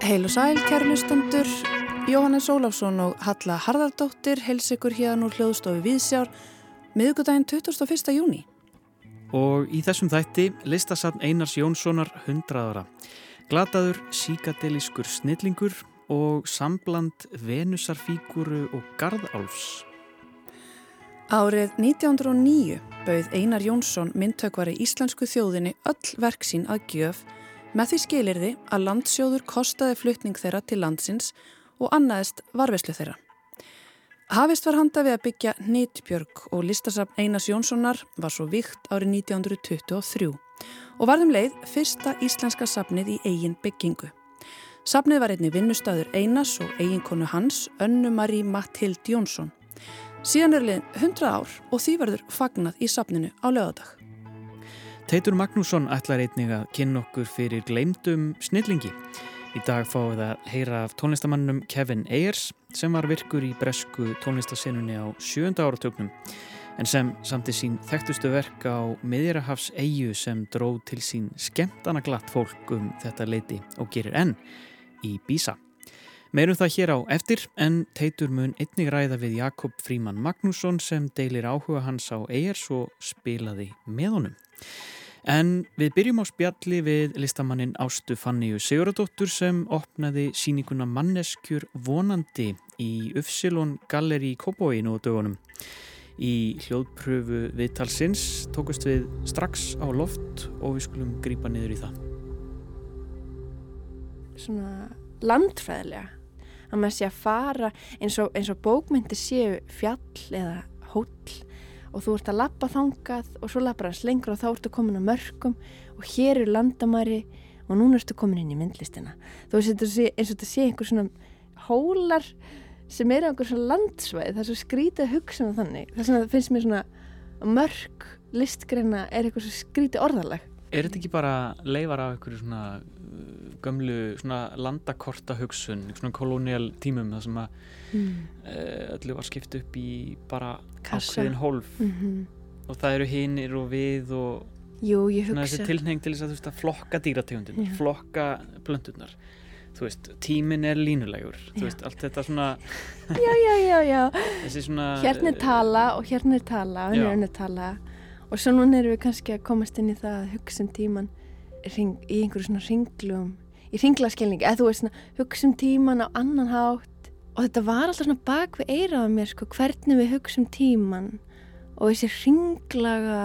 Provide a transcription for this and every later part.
Heil og sæl, kærlustandur, Jóhannes Ólafsson og Halla Harðardóttir hels ykkur hérna úr hljóðstofi Víðsjár miðugudaginn 21. júni. Og í þessum þætti listasafn Einars Jónssonar 100 ára. Glataður, síkadeliskur snillingur og sambland venusarfíguru og garðálfs. Árið 1909 bauð Einar Jónsson myndtökvari íslensku þjóðinni öll verk sín að gjöf með því skilirði að landsjóður kostaði flutning þeirra til landsins og annaðist varveslu þeirra. Hafist var handa við að byggja Nýtbjörg og listasafn Einars Jónssonar var svo vikt árið 1923 og varðum leið fyrsta íslenska safnið í eigin byggingu. Safnið var einni vinnustæður Einars og eiginkonu hans, Önnu Marí Mathild Jónsson. Síðan er liðin 100 ár og því verður fagnað í safninu á lögadag. Teitur Magnússon ætlar einnig að kynna okkur fyrir gleymdum snillingi. Í dag fáum við að heyra af tónlistamannum Kevin Ayers sem var virkur í bresku tónlistasenunni á sjönda áratögnum en sem samti sín þekktustu verk á miðjarahafs eigu sem dróð til sín skemmtana glatt fólk um þetta leiti og gerir enn í Bísa. Meirum það hér á eftir en Teitur mun einnig ræða við Jakob Fríman Magnússon sem deilir áhuga hans á eigers og spilaði með honum. En við byrjum á spjalli við listamannin Ástu Fanníu Siguradóttur sem opnaði síninguna Manneskjur vonandi í Ufsilon Galleri í Kópói nú á dögunum. Í hljóðpröfu viðtalsins tókust við strax á loft og við skulum grípa niður í það. Svona landfræðilega að maður sé að fara eins og, eins og bókmyndir séu fjall eða hóll og þú ert að lappa þangað og svo lappar hans lengur og þá ertu komin á mörgum og hér eru landamæri og núna ertu komin inn í myndlistina. Þú veist eins og þetta sé einhver svona hólar sem eru einhver svona landsvæð það er svo skrítið hugsun og þannig. Það, það finnst mér svona mörg listgreina er eitthvað svo skrítið orðalag Er þetta ekki bara leifar af einhverju svona gömlu landakorta hugsun, svona kolónial tímum þar sem að mm. uh, öllu var skipt upp í bara ákveðin hólf? Mm -hmm. og það eru hinnir og við og Jú, þessi tilheng til þess að, veist, að flokka dýrategundin, yeah. flokka blöndurnar þú veist, tímin er línulegur þú veist, allt þetta svona já, já, já, já. Svona, hérna er tala og hérna er tala og hérna er tala og svo núna erum við kannski að komast inn í það að hugsa um tíman ring, í einhverju svona ringlum í ringlaskilningi, eða þú veist svona hugsa um tíman á annan hátt. Og þetta var alltaf svona bak við eiraða mér sko, hvernig við hugsa um tíman og þessi ringlaga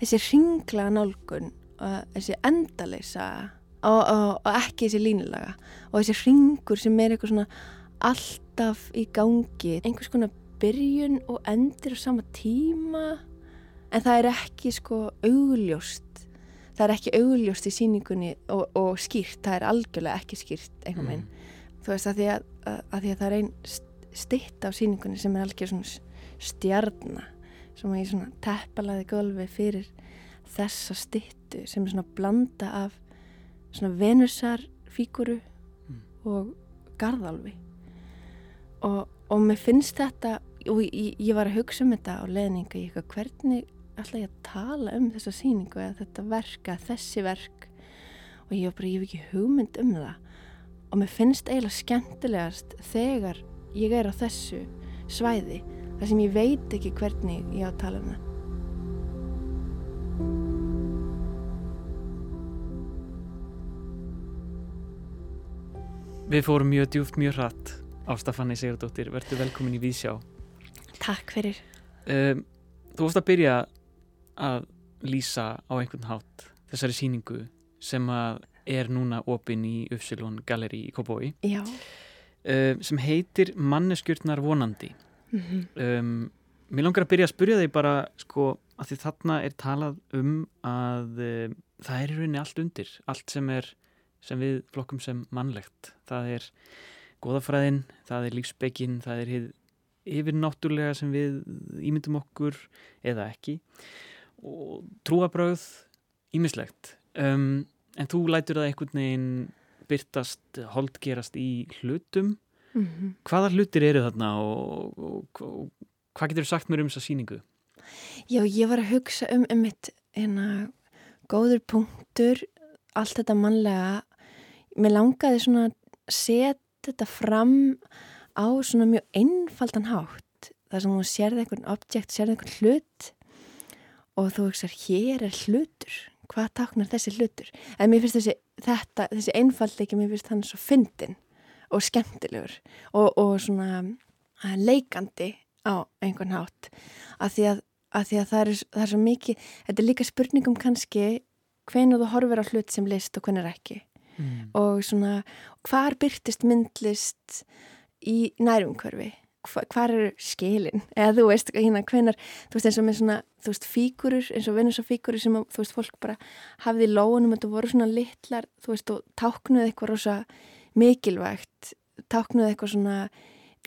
þessi ringlaga nálgun og þessi endaleysa og, og, og ekki þessi línulega og þessi ringur sem er eitthvað svona alltaf í gangi. Einhvers konar byrjun og endir á sama tíma en það er ekki sko augljóst það er ekki augljóst í síningunni og, og skýrt, það er algjörlega ekki skýrt einhvern veginn mm. þú veist að því að, að, að því að það er einn stitt á síningunni sem er algjör svona stjarnar sem er í svona teppalaði gólfi fyrir þessa stittu sem er svona blanda af svona venusarfíguru mm. og garðalvi og, og mér finnst þetta og ég, ég var að hugsa um þetta á leðninga í eitthvað hvernig ætla ég að tala um þessa síningu eða þetta verka, þessi verk? Og ég hef bara, ég hef ekki hugmynd um það. Og mér finnst eiginlega skemmtilegast þegar ég er á þessu svæði þar sem ég veit ekki hvernig ég á að tala um það. Við fórum mjög djúft, mjög hratt. Á Stafanni Sigurdóttir, verður velkomin í Vísjá. Takk fyrir. Um, Þú vorst að byrja að lýsa á einhvern hátt þessari síningu sem að er núna opinn í Uppsilon Galleri í Kópói uh, sem heitir Manneskjörnar vonandi. Mm -hmm. um, Mér langar að byrja að spyrja þig bara sko að því þarna er talað um að um, það er í rauninni allt undir. Allt sem er sem við flokkum sem mannlegt. Það er goðafræðin, það er lífsbegin það er yfirnáttúrlega sem við ímyndum okkur eða ekki og trúabröð ímislegt um, en þú lætur það einhvern veginn byrtast, holdgerast í hlutum. Mm -hmm. hvaða hlutir eru þarna og, og, og hvað getur þú sagt mér um þessa síningu? Já, ég var að hugsa um um mitt hérna góður punktur allt þetta mannlega. Mér langaði svona að setja þetta fram á svona mjög einfaldan hátt. Þar sem þú sérði einhvern objekt, sérði einhvern hlut og þú veksar hér er hlutur. Hvað taknar þessi hlutur? En mér finnst þessi, þetta, þessi einfallleiki mér finnst þannig svo fyndin og skemmtilegur og, og svona eh, leikandi á einhvern hátt. Að því að, að, því að það, er, það er svo mikið þetta er líka spurningum kannski hvenu þú horfir á hlut sem list og hvenu ekki. Mm. og svona hvar byrtist myndlist í nærumkörfi Hva, hvar eru skilin eða þú veist, hérna hvenar þú veist eins og með svona, þú veist, fíkurur eins og vinnus og fíkurur sem þú veist, fólk bara hafði í lóunum, þetta voru svona litlar þú veist, og táknuði eitthvað rosa mikilvægt, táknuði eitthvað svona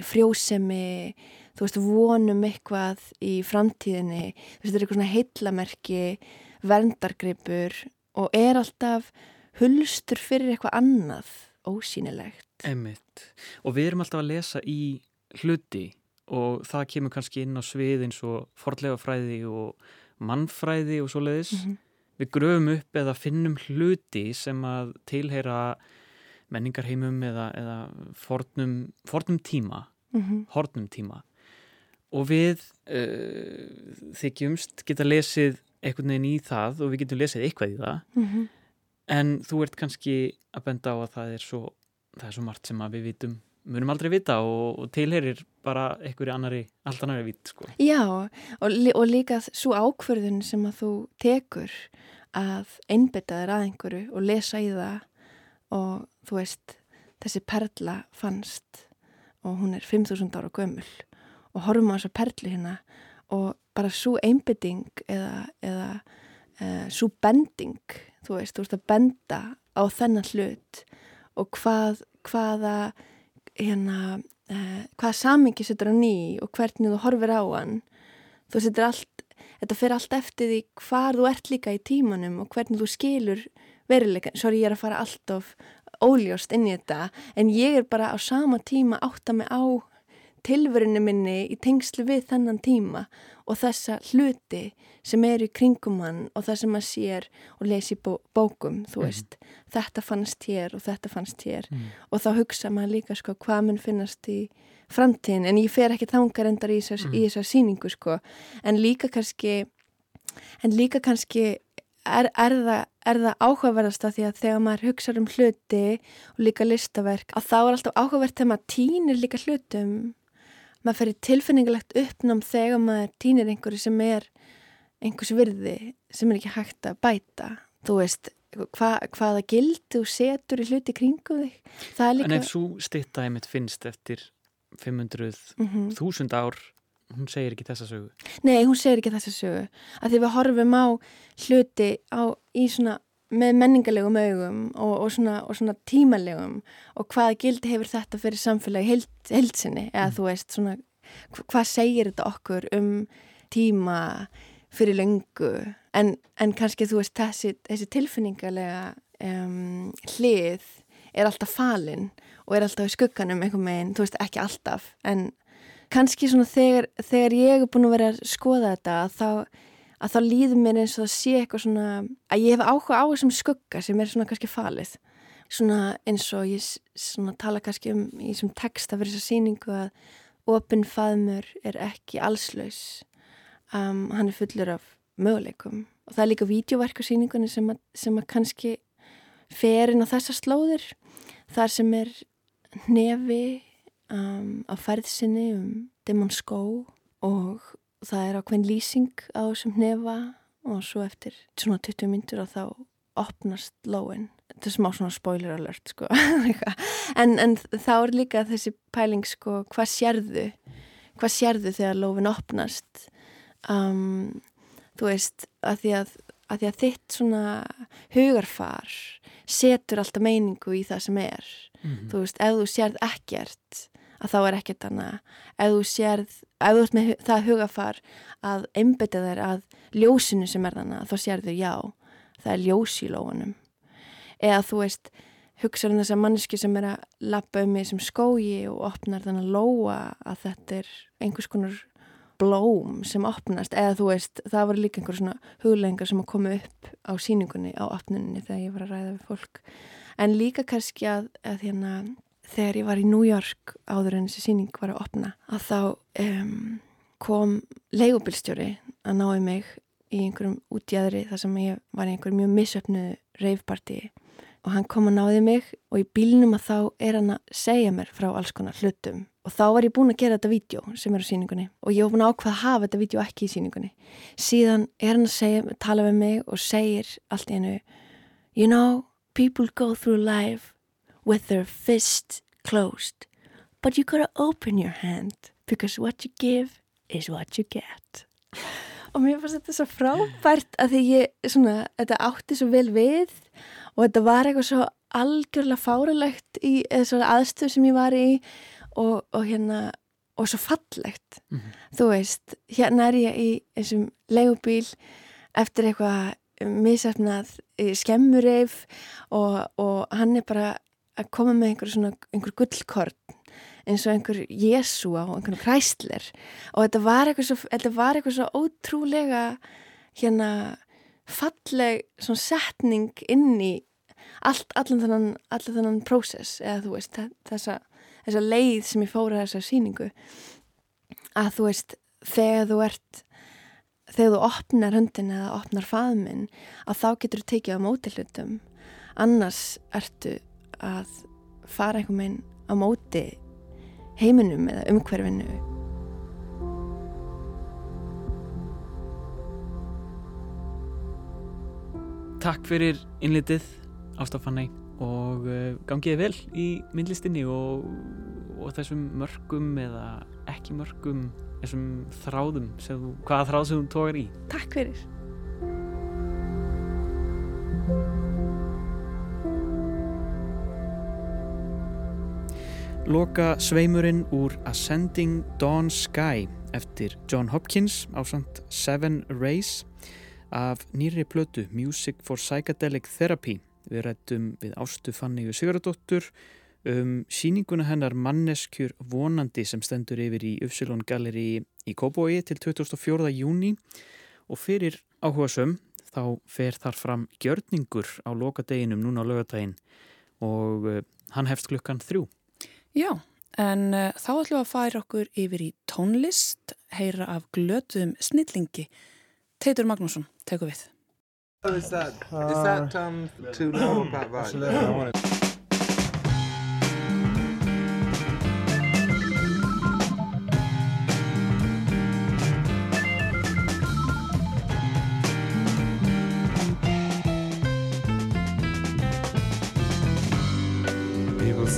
frjósemi þú veist, vonum eitthvað í framtíðinni, þú veist, þetta er eitthvað svona heitlamerki, verndargripur og er alltaf hulstur fyrir eitthvað annað ósýnilegt. Emmitt. Og við erum alltaf að lesa í hluti og það kemur kannski inn á svið eins og forlega fræði og mannfræði og svo leiðis. Mm -hmm. Við gröfum upp eða finnum hluti sem að tilheyra menningarheimum eða, eða fornum, fornum tíma, mm -hmm. hornum tíma og við uh, þykjumst geta lesið einhvern veginn í það og við getum lesið eitthvað í það mm -hmm en þú ert kannski að benda á að það er svo, það er svo margt sem við vitum munum aldrei vita og, og tilherir bara einhverju annari, allt annari vit sko. Já, og, og líka svo ákverðun sem að þú tekur að einbita þér að einhverju og lesa í það og þú veist, þessi perla fannst og hún er 5.000 ára gömul og horfum á þessu perli hérna og bara svo einbytting eða, eða uh, svo bending þú veist, þú veist að benda á þennan hlut og hvað, hvaða hérna, uh, hvaða samingi setur hann í og hvernig þú horfir á hann. Þú setur allt, þetta fyrir allt eftir því hvar þú ert líka í tímanum og hvernig þú skilur veruleika, sorry ég er að fara allt of óljóst inn í þetta en ég er bara á sama tíma átt að mig á tilverinu minni í tengslu við þennan tíma og þessa hluti sem eru í kringum hann og það sem maður sér og lesi bó bókum, þú mhm. veist mm. þetta fannst hér og þetta fannst hér mm. og þá hugsa maður líka sko hvað mun finnast í framtíðin en ég fer ekki þangar endar í þessar mm. síningu sko en líka kannski en líka kannski er, er það, það áhugaverðast að því að þegar maður hugsa um hluti og líka listaverk að þá er alltaf áhugavert þegar maður týnir líka hlutum maður ferir tilfinningilegt uppnám þegar maður týnir einhverju sem er einhvers virði sem er ekki hægt að bæta. Þú veist, hva, hvaða gild þú setur í hluti kringum þig? Líka... En ef svo stitta einmitt finnst eftir 500.000 mm -hmm. ár hún segir ekki þessa sögu. Nei, hún segir ekki þessa sögu. Að því við horfum á hluti á, í svona með menningarlegum augum og, og, svona, og svona tímalegum og hvaða gildi hefur þetta fyrir samfélagi held, heldsinni eða mm. þú veist svona hvað segir þetta okkur um tíma fyrir löngu? En, en kannski þú veist þessi, þessi tilfinningarlega um, hlið er alltaf falinn og er alltaf í skugganum einhver meginn, þú veist ekki alltaf. En kannski svona þegar, þegar ég er búin að vera að skoða þetta þá að þá líður mér eins og það sé eitthvað svona að ég hef áhuga á þessum skugga sem er svona kannski falið. Svona eins og ég svona tala kannski um í þessum texta fyrir þessa síningu að opinn faðmur er ekki allslaus. Um, hann er fullur af möguleikum. Og það er líka vídeoverk á síningunni sem að, sem að kannski fer inn á þessa slóðir. Þar sem er nefi um, á ferðsinni um Demon Skó og það er ákveðin lýsing á þessum nefa og svo eftir svona 20 myndur og þá opnast lóin. Þetta er smá svona spoiler alert sko. En, en þá er líka þessi pæling sko hvað sérðu? Hvað sérðu þegar lófin opnast? Um, þú veist að því að, að því að þitt svona hugarfar setur alltaf meiningu í það sem er. Mm -hmm. þú veist, ef þú sérð ekkert að þá er ekkert annað. Ef þú sérð, ef þú ert með það hugafar að einbeta þær að ljósinu sem er þannig þá sérðu já, það er ljós í lóanum eða þú veist hugsaður um þess að manneski sem er að lappa um í þessum skógi og opnar þannig að lóa að þetta er einhvers konar blóm sem opnast. Eða þú veist, það var líka einhver svona huglengar sem að koma upp á síningunni á opnuninni þegar ég var að ræða við fólk. En líka kannski að, að hérna, þegar ég var í New York áður en þessi síning var að opna að þá um, kom leigubilstjóri að náði mig í einhverjum útjæðri þar sem ég var í einhverjum mjög misöfnu reifparti og hann kom að náði mig og í bílnum að þá er hann að segja mér frá alls konar hlutum og þá var ég búin að gera þetta vídeo sem er á síningunni og ég var búin að ákvaða að hafa þetta vídeo ekki í síningunni síðan er hann að segja, tala við mig og segir allt í hennu You know, people go through life with their fist closed. But you gotta open your hand because what you give is what you get. Og mér fannst þetta svo frábært að því ég, svona, þetta átti svo vel við og þetta var eitthvað svo algjörlega fáralegt í þessu aðstöð sem ég var í og, og hérna og svo fallegt. Mm -hmm. þú veist, hérna er ég í þessum leigubíl eftir eitthvað misafnað skemmureif og, og hann er bara að koma með einhver svona, einhver gullkort eins og einhver Jésu á einhvern kræsler og þetta var eitthvað svo, var eitthvað svo ótrúlega hérna falleg svona setning inn í allt, allan þennan, allan þennan prósess eða þú veist þessa, þessa leið sem ég fóra þessa síningu að þú veist þegar þú ert þegar þú opnar höndin eða opnar faðminn að þá getur þú tekið á móti hlutum. Annars ertu að fara einhver meginn á móti heiminum eða umhverfinu Takk fyrir innlitið ástafanni og uh, gangiði vel í myndlistinni og, og þessum mörgum eða ekki mörgum þessum þráðum, þú, hvaða þráð sem þú tókar í. Takk fyrir. Loka sveimurinn úr Ascending Dawn Sky eftir John Hopkins á samt Seven Rays af nýri plötu Music for Psychedelic Therapy. Við rættum við Ástu Fanníu Sigurðardóttur um síninguna hennar Manneskjur vonandi sem stendur yfir í Ufsilon Galleri í Kóboi til 2004. júni og fyrir áhuga söm þá fer þar fram gjörningur á lokadeginum núna á lögadaginn og uh, hann hefst klukkan þrjú. Já, en uh, þá ætlum við að færa okkur yfir í tónlist, heyra af glötuðum snillingi Teitur Magnússon, teku við. Is that, is that um, too low about right?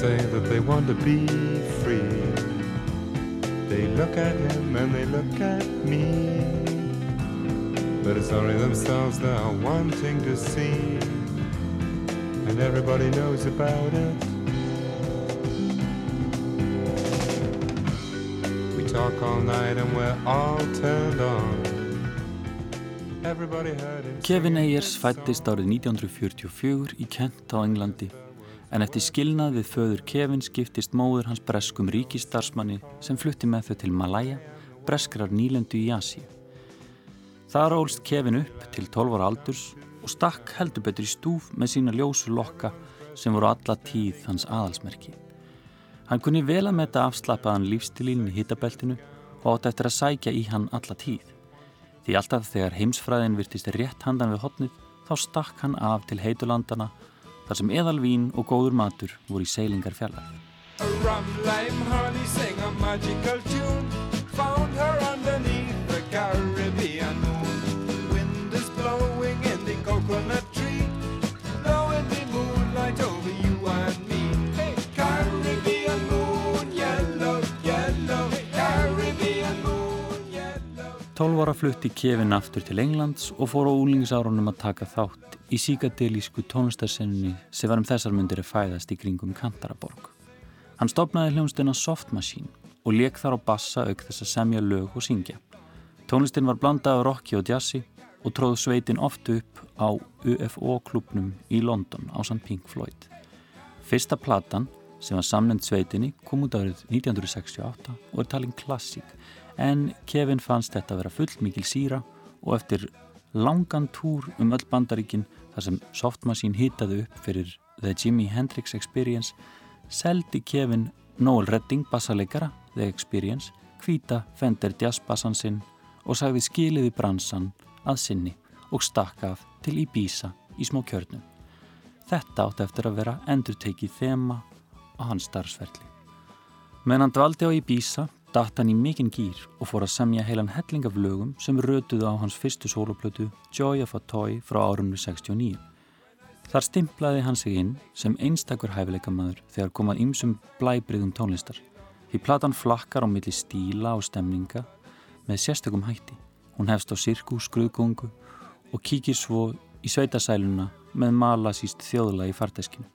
Say that they want to be free. They look at him and they look at me. But it's only themselves they're wanting to see. And everybody knows about it. We talk all night and we're all turned on. Kevin Ayers fættist árið 1944 í Kent á Englandi en eftir skilnað við föður Kevin skiptist móður hans breskum ríkistarsmanni sem flutti með þau til Malaya, breskrar nýlendu í Asíu. Þar ólst Kevin upp til 12 ára aldurs og stakk heldur betur í stúf með sína ljósu lokka sem voru alla tíð hans aðalsmerki. Hann kunni vel að metta afslappaðan lífstilín í hittabeltinu og átt eftir að sækja í hann alla tíð. Því alltaf þegar heimsfræðin virtist rétt handan við hotnið þá stakk hann af til heitulandana þar sem eðalvín og góður matur voru í seilingar fjallar. coconut tree. Blowing the moonlight over you and me. Hey, Caribbean moon yellow, yellow. Caribbean moon yellow. 12 ára flutti Kevin aftur til Englands og fór á úlingsárunum að taka þátt í síkadelísku tónlistarsenninni sem var um þessar myndir að fæðast í kringum Kantaraborg. Hann stopnaði hljómsdina Soft Machine og leik þar á bassa auk þess að semja lög og syngja. Tónlistin var blandað á rocki og jazzi og tróð sveitin oft upp á UFO-klubnum í London á St. Pink Floyd. Fyrsta platan sem var samnend sveitinni kom út árið 1968 og er talin klassík en Kevin fannst þetta að vera full mikil síra og eftir langan túr um öll bandaríkin þar sem softmachine hýtaði upp fyrir The Jimi Hendrix Experience seldi Kevin Noel Redding bassaleikara The Experience hvita Fender jazzbassan sinn og sagði skiliði bransan að sinni og stakka af til Ibiza í smó kjörnum. Þetta átti eftir að vera endur tekið þema á hans starfsverðli. Meðan hann dvaldi á Ibiza datt hann í mikinn gýr og fór að semja heilan helling af lögum sem rötuðu á hans fyrstu soloplötu Joy of a Toy frá árunni 69. Þar stimplaði hann sig inn sem einstakur hæfileikamæður þegar komað ymsum blæbriðum tónlistar. Því platan flakkar á milli stíla og stemninga með sérstakum hætti. Hún hefst á sirku, skruðgóngu og kíkir svo í sveitasæluna með mala síst þjóðla í farteskinu.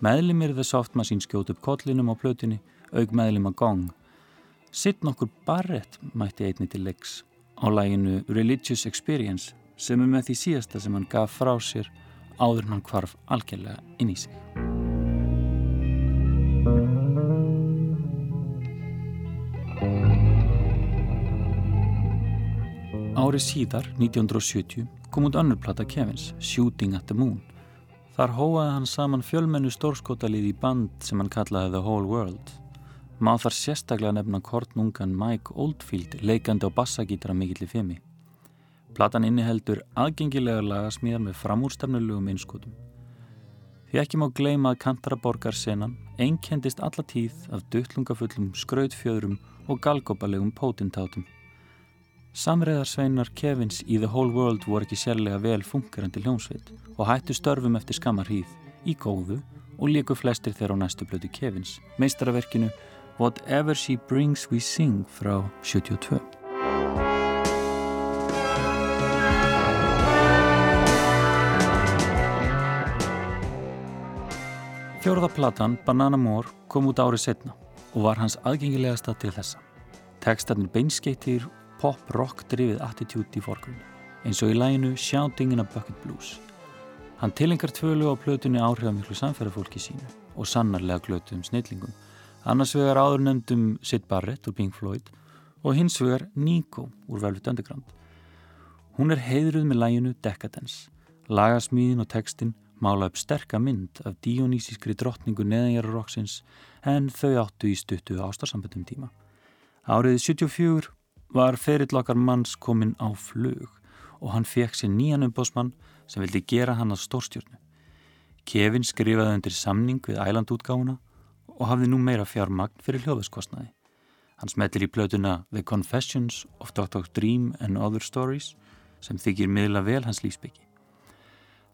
Meðlimir The Softmachine skjótu upp kollinum á plötunni, aug meðlim að gong. Sitt nokkur barrett mætti einni til leiks á læginu Religious Experience sem er með því síðasta sem hann gaf frá sér áður hann hvarf algjörlega inn í sig. Árið síðar, 1970, kom út önnur plata Kevins, Shooting at the Moon. Þar hóaði hann saman fjölmennu stórskotalið í band sem hann kallaði The Whole World. Má þar sérstaklega nefna kortnungan Mike Oldfield leikandi á bassagítara mikill í femi. Platan inniheldur aðgengilega lagasmíðar með framúrstefnulegum innskotum. Því ekki má gleima að Kantaraborgar senan einkendist alla tíð af duttlungafullum skrautfjöðrum og galgópalegum pótintátum. Samreðarsveinar Kevins í The Whole World voru ekki sérlega vel fungerandi hljómsveit og hættu störfum eftir skammar hríð í góðu og líku flestir þeirra á næstu blödu Kevins, meistaraverkinu Whatever She Brings We Sing frá 72. Fjórðaplatan Banana More kom út árið setna og var hans aðgengilegasta til þessa. Tekstarnir beinskeitir pop-rock drifið attitude í forgrunni, eins og í læginu Shouting in a Bucket Blues. Hann tilengar tvölu á plötunni áhrifamiklu samferðarfólki sínu og sannarlega glötu um snillingum, annars vegar áður nefndum Sid Barrett úr Pink Floyd og hins vegar Nico úr Velvet Underground. Hún er heiðruð með læginu Decadence, lagasmíðin og tekstin mála upp sterka mynd af dionýsískri drottningu neðanjara-roksins en þau áttu í stuttu ástarsamböndum tíma. Árið 74 var ferill okkar manns kominn á flug og hann fekk sér nýjan umbósmann sem vildi gera hann að stórstjórnu. Kevin skrifaði undir samning við ælandútgáuna og hafði nú meira fjármagn fyrir hljóðuskostnaði. Hann smettir í plötuna The Confessions of Dr. Dream and Other Stories sem þykir miðla vel hans lífsbyggi.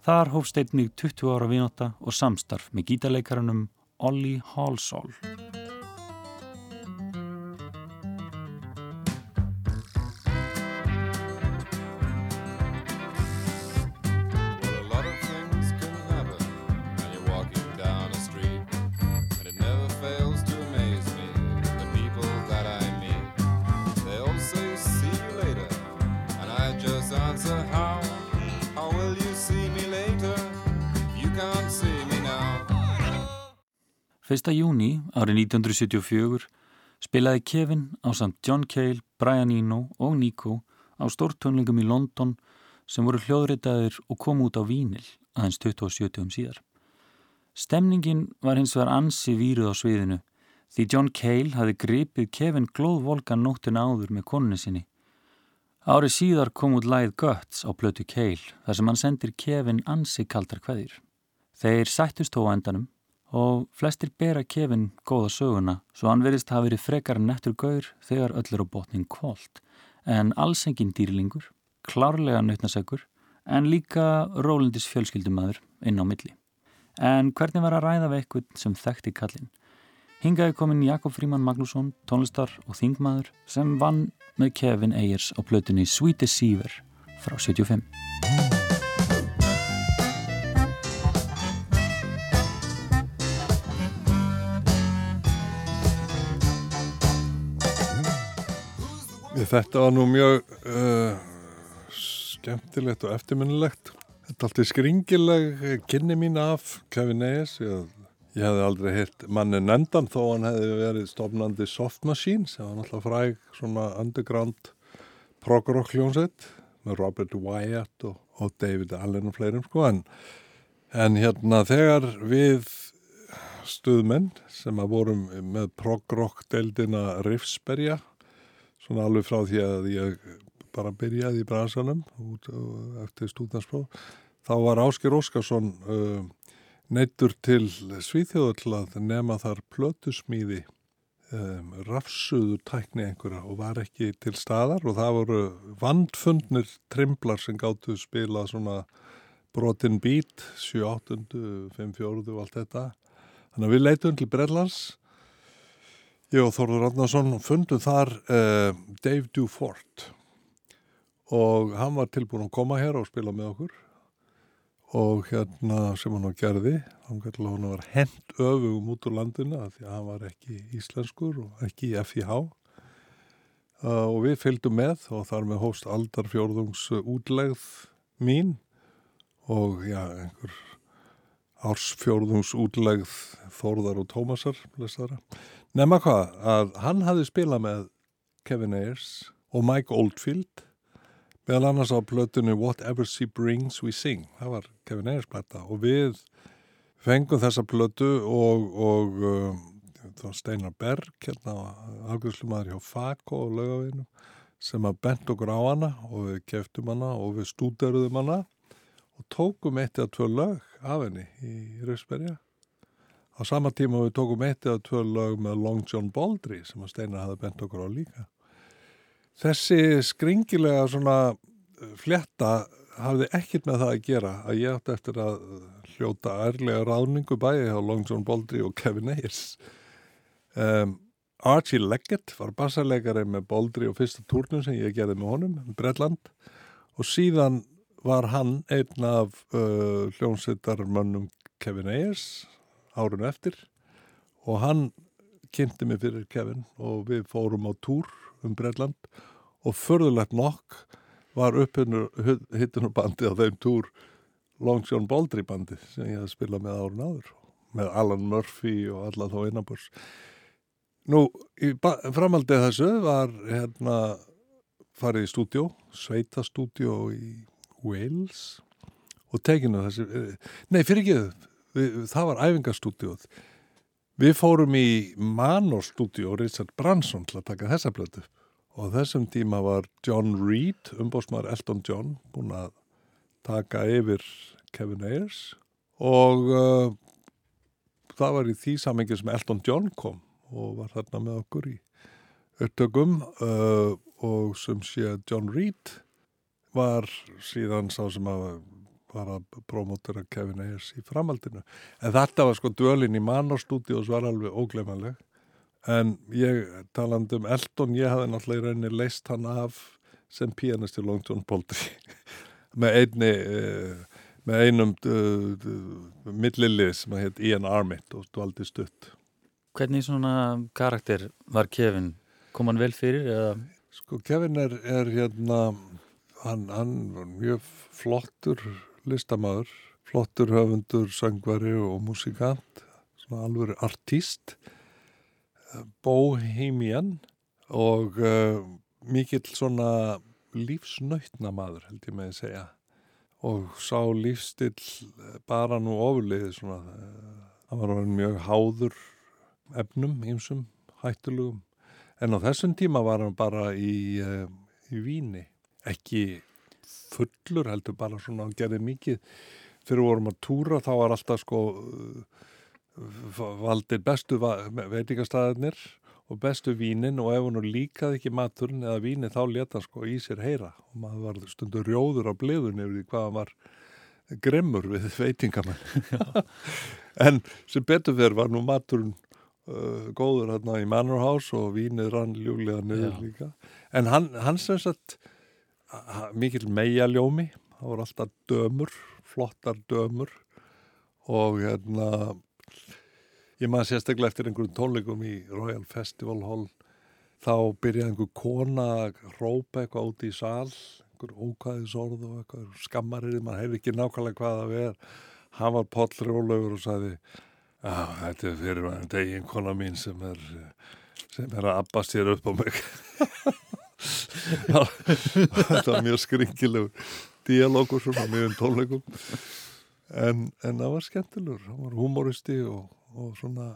Þar hófst einnig 20 ára vinota og samstarf með gítarleikarunum Olli Hallsól. 1. júni árið 1974 spilaði Kevin á samt John Cale, Brian Eno og Nico á stórtónlingum í London sem voru hljóðritaðir og kom út á Vínil aðeins 2070 síðar. Stemningin var hins vegar ansi víruð á sviðinu því John Cale hafi gripið Kevin glóðvolkan nóttin áður með koninu sinni. Árið síðar kom út læð Guts á blötu Cale þar sem hann sendir Kevin ansi kaldar hverðir. Þeir sættust á endanum og flestir bera kefin góða söguna svo hann verist hafa verið frekar nettur gaur þegar öll er á botning kvólt en alls engin dýrlingur, klárlega nautnasegur en líka rólindis fjölskyldumæður inn á milli. En hvernig var að ræða við eitthvað sem þekkti kallin? Hingaði komin Jakob Fríman Magnússon, tónlistar og þingmaður sem vann með Kevin Ayers á plötunni Sweet Deceiver frá 75. Þetta var nú mjög uh, skemmtilegt og eftirminnilegt. Þetta er alltaf skringileg kynni mín af Kevin Ayers. Ég Ég hefði aldrei hitt manni nendan þó hann hefði verið stofnandi Soft Machine sem var náttúrulega fræg svona underground prog-rock hljónsett með Robert Wyatt og, og David Allen og fleirum sko en, en hérna þegar við stuðmenn sem að vorum með prog-rock deildina Riffsberga svona alveg frá því að ég bara byrjaði í bransanum út, eftir stúdanspróf þá var Ásker Óskarsson uh, neittur til að nema þar plötusmíði um, rafsuðu tækni einhverja og var ekki til staðar og það voru vandfundnir trimblar sem gáttu spila svona brotin beat 7, 8, 5, 4 og allt þetta. Þannig að við leitum til Brellans og Þorður Radnarsson fundum þar uh, Dave Dufort. Og hann var tilbúin að koma hér og spila með okkur. Og hérna sem hann á gerði hann var hent öfugum út úr landina því að hann var ekki íslenskur og ekki í FIH uh, og við fylgdum með og þar með hóst aldarfjörðungs útlegð mín. Og já, einhver ársfjörðungs útlegð Þórðar og Tómasar nema hvað, að hann hafi spilað með Kevin Ayers og Mike Oldfield meðal annars á plötunni Whatever She Brings We Sing. Það var Kevin Ayers plata og við fengum þessa plötu og, og um, Steinar Berg hérna ágjörslumadur hjá Fako og lögavinu sem að bent okkur á hana og við keftum hana og við stúderuðum hana og tókum eitt eða tvö lög af henni í Rauðsberga á sama tíma við tókum eitt eða tvö lög með Long John Baldry sem að Steinar hafði bent okkur á líka. Þessi skringilega svona uh, fletta hafði ekkit með það að gera að ég átti eftir að hljóta ærlega ráningu bæði á Long John Baldry og Kevin Ayers. Um, Archie Leggett var bassarleikari með Baldry og fyrsta turnum sem ég gerði með honum, Breitland, og síðan var hann einn af uh, hljónsittarmönnum Kevin Ayers árun eftir og hann kynnti mig fyrir Kevin og við fórum á túr um Breitland og förðulegt nokk var upphinnur bandi á þeim túr Long John Baldry bandi sem ég hef spilað með árun áður með Alan Murphy og alla þá innanbúrs Nú, framaldið þessu var hérna farið í stúdjó, sveitastúdjó í Wales og tekinu þessi, eh, nei fyrir ekki það var æfingarstúdjóð við fórum í Manor stúdjó Richard Branson til að taka þessa blötu og þessum tíma var John Reed, umbósmaður Elton John, búin að taka yfir Kevin Ayers. Og uh, það var í því samengi sem Elton John kom og var þarna með okkur í upptökum uh, og sem sé John Reed var síðan sá sem að var að promótera Kevin Ayers í framhaldinu en þetta var sko dölin í mannarstúdi og svo var alveg óglemanleg en ég taland um Elton, ég hafði náttúrulega í rauninni leist hann af sem pianist í Long John Baldry með einni uh, með einum uh, millilið sem heit Ian Armitt og dvaldi stutt Hvernig svona karakter var Kevin? Kom hann vel fyrir? Eða? Sko Kevin er, er hérna hann, hann var mjög flottur listamæður flottur höfundur, söngvari og músikant svona alveg artíst bohemian og uh, mikill svona lífsnautna maður held ég með að segja. Og sá lífstill eh, bara nú ofurliðið svona það var mjög háður efnum, einsum, hættulugum en á þessum tíma var hann bara í, í víni ekki fullur heldur bara svona hann gerði mikið. Fyrir vorum að túra þá var alltaf sko valdir bestu veitingastæðinir og bestu vínin og ef hann líkaði ekki maturinn eða vínin þá leta sko í sér heyra. Og maður var stundur rjóður á bliðun yfir því hvað hann var grimmur við veitingamenn. En sem betur fyrir var nú maturinn uh, góður hérna í Manor House og vínið rann ljúlega niður Já. líka. En hann, hann sem sagt mikil meialjómi það voru alltaf dömur flottar dömur og hérna Ég maður sérstaklega eftir einhverjum tónleikum í Royal Festival Hall þá byrjaði einhver kona að rópa eitthvað út í sál einhver ókvæðisorð og eitthvað skammarið, maður hefði ekki nákvæmlega hvað það verð hann var pollrólaugur og sagði Já, þetta er fyrir þetta eiginkona mín sem er sem er að abba sér upp á mig Þetta var mjög skringilegur dialógur svona um tónleikum en, en það var skemmtilegur það var humoristi og, og svona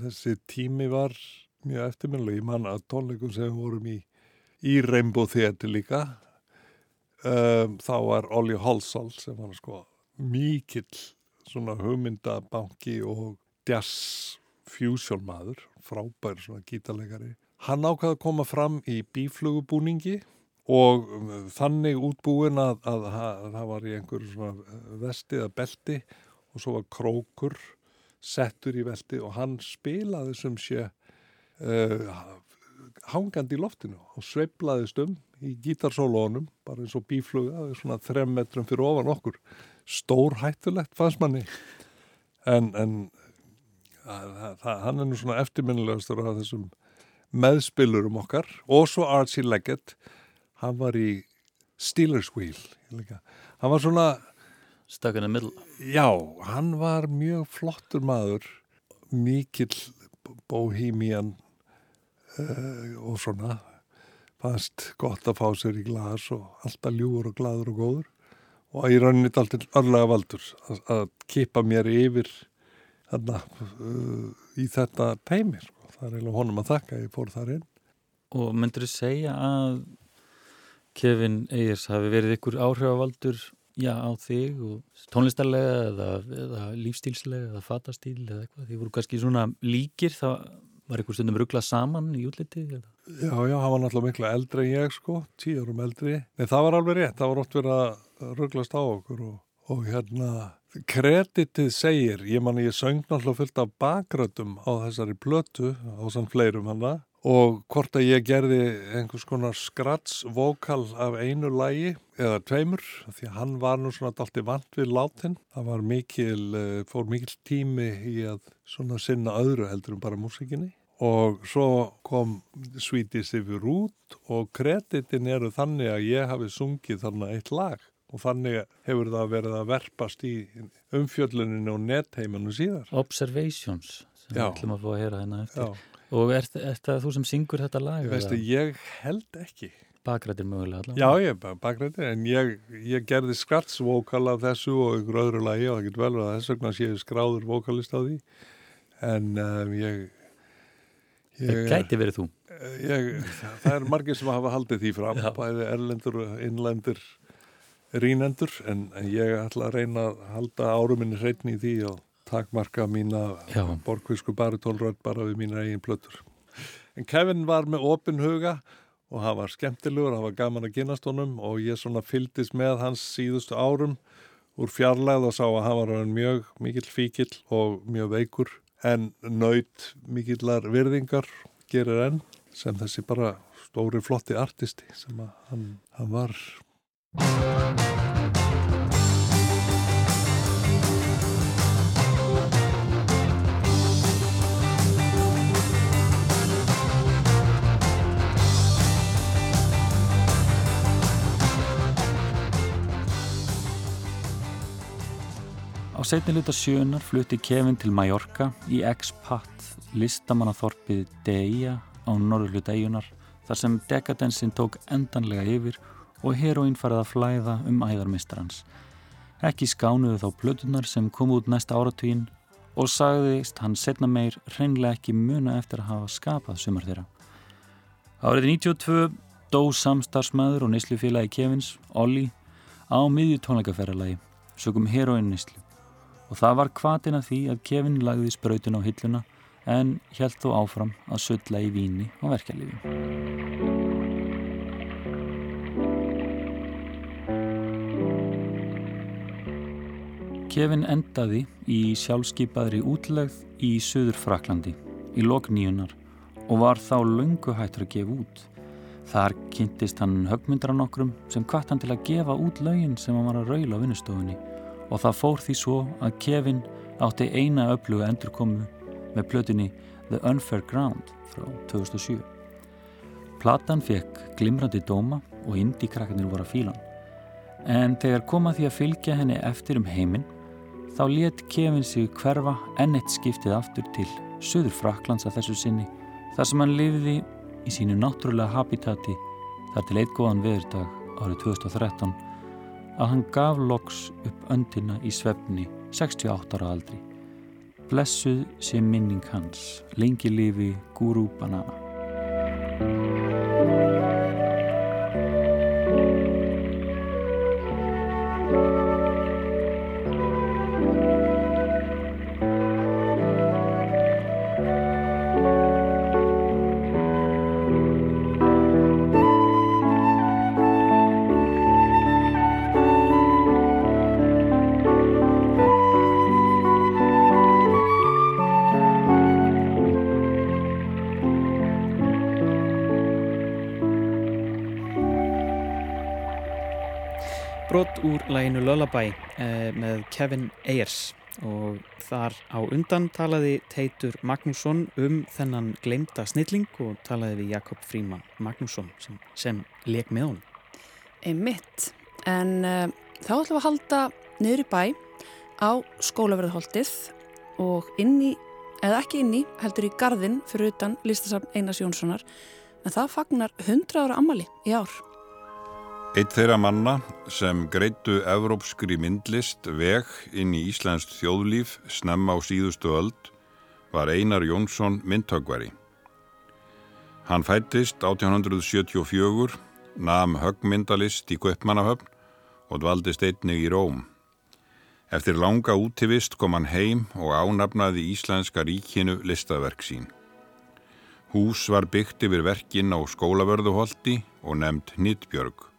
þessi tími var mjög eftirminnileg, ég man að tónleikum sem við vorum í í Rainbow Theatre líka um, þá var Olli Holsall sem var sko mikill svona hugmyndabanki og jazz fusion maður, frábær svona gítarleikari. Hann ákvaði að koma fram í bíflugubúningi og um, þannig útbúin að, að, að það var í einhverju svona vesti eða belti og svo var krókur settur í velti og hann spilaði sem sé uh, hangandi í loftinu og sveiplaðist um í gítarsólónum bara eins og bífluga, svona þrem metrum fyrir ofan okkur. Stór hættulegt fannst manni. En, en að, hann er nú svona eftirminnilegastur af þessum meðspilurum okkar og svo Archie Leggett hann var í Steelers Wheel líka. hann var svona Stuck in the middle já, hann var mjög flottur maður mikill bohemian uh, og svona fannst gott að fá sér í glas og alltaf ljúur og gladur og góður og ég rauninni alltaf örlega valdur að, að kipa mér yfir þarna uh, í þetta teimir sko. Það er eiginlega honum að þakka ég fór þar inn. Og myndur þú segja að Kevin Eyers hafi verið ykkur áhrifavaldur já, á þig og tónlistarlega eða, eða lífstílslega eða fatastíl eða eitthvað, því voru kannski svona líkir það var ykkur stundum rugglað saman í útliti eða? Já, já, hann var náttúrulega miklu eldri en ég sko, tíu árum eldri. Nei, það var alveg rétt, það var oft verið að rugglast á okkur og, og hérna kreditið segir, ég man ég söng náttúrulega fullt af bakröndum á þessari blötu á sann fleirum hann og hvort að ég gerði einhvers konar skratsvokal af einu lægi eða tveimur því að hann var nú svona alltaf vant við látin það var mikil, eh, fór mikil tími í að svona sinna öðru heldur um bara músikinni og svo kom Sweeties yfir út og kreditin eru þannig að ég hafi sungið þarna eitt lag og þannig hefur það verið að verpast í umfjölluninu og nettheimannu síðar. Observations sem við ætlum að fá að heyra hérna eftir. Já, Og er, er það þú sem syngur þetta lag? veistu, ég held ekki. Bakrættir mögulega allavega? Já, ég er bakrættir, en ég, ég gerði skratsvokal af þessu og ykkur öðru lagi og það getur vel verið að þess vegna séu skráður vokalist á því, en um, ég... Það gæti verið þú. ég, það er margir sem hafa haldið því fram, bæði erlendur og innlendur rínendur, en, en ég ætla að reyna að halda áruminni hreitni í því og takmarka mína Já. borgvísku baritólrödd bara við mína eigin plötur. En Kevin var með opin huga og hann var skemmtilegur, hann var gaman að kynast honum og ég svona fyldist með hans síðustu árum úr fjarlæð og sá að hann var mjög mikill fíkill og mjög veikur en naut mikillar virðingar gerir enn sem þessi bara stóri flotti artisti sem að hann, hann var. Á setni luta sjöunar flutti Kevin til Mallorca í expat listamannaþorpið Deia á norðurluta eigunar þar sem dekadensin tók endanlega yfir og heroín farið að flæða um æðarmistarans. Ekki skánuðu þá plötunar sem kom út næsta áratugin og sagðist hann setna meir hreinlega ekki muna eftir að hafa skapað sumar þeirra. Árið 92 dó samstarfsmaður og neyslufélagi Kevins, Olli, á miðju tónleikaferralagi, sögum heroín neyslu og það var kvatin að því að Kevin lagði sprautun á hilluna en held þó áfram að sulla í víni og verkefliði. Kevin endaði í sjálfskeipaðri útlegð í Suður Fraklandi í lokníunar og var þá löngu hættur að gefa út. Þar kynntist hann höfmyndra nokkrum sem kvart hann til að gefa út lögin sem hann var að raula á vinnustofunni og það fór því svo að Kevin átti eina öfluga endurkomu með plötunni The Unfair Ground frá 2007. Platan fekk glimrandi dóma og indie krakkarnir voru að fílan. En þegar koma því að fylgja henni eftir um heiminn þá let Kevin sig hverfa enn eitt skiptið aftur til söður Fraklands að þessu sinni þar sem hann lifiði í sínu náttúrulega habitati þar til eitt góðan veðurdag árið 2013 að hann gaf loks upp öndina í svefni 68 ára aldri. Blessuð sé minning hans, lengi lifi Guru Banana. Með Kevin Ayers og þar á undan talaði Teitur Magnússon um þennan glemta snilling og talaði við Jakob Fríman Magnússon sem, sem leik með hún. Einmitt, en uh, þá ætlum við að halda niður í bæ á skólaverðholtið og inn í, eða ekki inn í, heldur í gardin fyrir utan listasafn Einars Jónssonar en það fagnar 100 ára ammali í ár. Eitt þeirra manna sem greitu evrópskri myndlist veg inn í Íslandst þjóðlíf snemma á síðustu öld var Einar Jónsson myndtökvari. Hann fættist 1874, nam höggmyndalist í Guppmannahöfn og dvaldist einnig í Róm. Eftir langa útivist kom hann heim og ánafnaði Íslenska ríkinu listaverk sín. Hús var byggt yfir verkin á skólavörðuholti og nefnd Nittbjörg.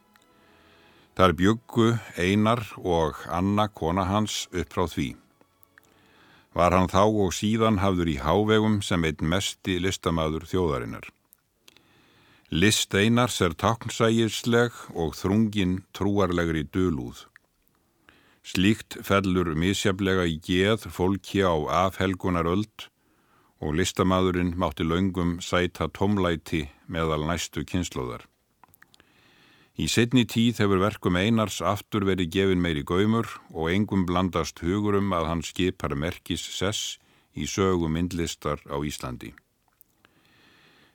Þar byggu Einar og Anna kona hans upp frá því. Var hann þá og síðan hafður í hávegum sem einn mesti listamæður þjóðarinnar. List Einars er taknsægisleg og þrungin trúarlegri dölúð. Slíkt fellur misjaflega í geð fólki á afhelgunaröld og listamæðurinn mátti laungum sæta tomlæti meðal næstu kynnslóðar. Í setni tíð hefur verkum Einars aftur verið gefin meiri gaumur og engum blandast hugurum að hann skipar merkis sess í sögum myndlistar á Íslandi.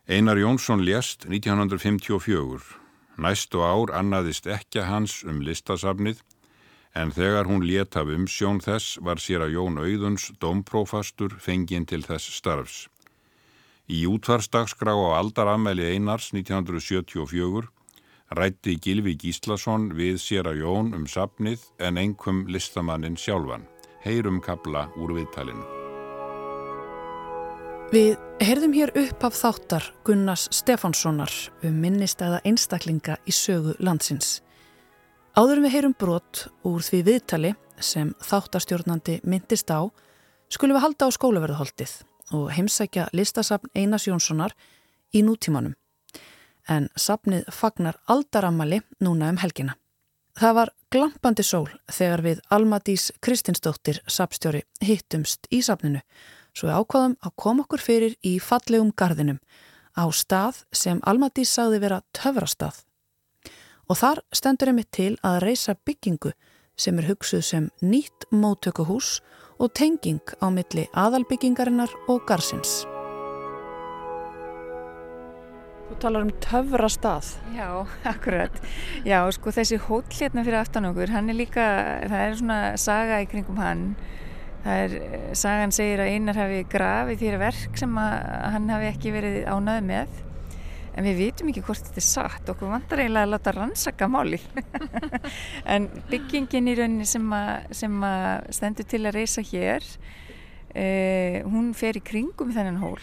Einar Jónsson lést 1954. Næstu ár annaðist ekki hans um listasafnið en þegar hún let af umsjón þess var sér að Jón Auðuns domprófastur fenginn til þess starfs. Í útvarsdagsgrá á aldaramæli Einars 1974 rætti Gilvi Gíslason við sér að Jón um sapnið en engum listamannin sjálfan. Heyrum kabla úr viðtalinu. Við heyrðum hér upp af þáttar Gunnars Stefánssonar um minnistæða einstaklinga í sögu landsins. Áðurum við heyrum brot úr því viðtali sem þáttarstjórnandi myndist á skulum við halda á skólaverðuholtið og heimsækja listasafn Einars Jónssonar í nútímanum en sapnið fagnar aldarammali núna um helgina. Það var glampandi sól þegar við Almadís Kristinsdóttir sapstjóri hittumst í sapninu svo við ákvaðum að koma okkur fyrir í fallegum gardinum á stað sem Almadís sagði vera töfrastað. Og þar stendur einmitt til að reysa byggingu sem er hugsuð sem nýtt móttökuhús og tenging á milli aðalbyggingarinnar og garsins. Þú talar um töfra stað. Já, akkurat. Já, sko þessi hóll hérna fyrir aftan okkur, hann er líka, það er svona saga í kringum hann. Það er, sagan segir að einar hafi grafið þýra verk sem hann hafi ekki verið ánað með. En við vitum ekki hvort þetta er satt, okkur vantar eiginlega að láta rannsaka máli. en byggingin í rauninni sem að, sem að stendur til að reysa hér, eh, hún fer í kringum þennan hól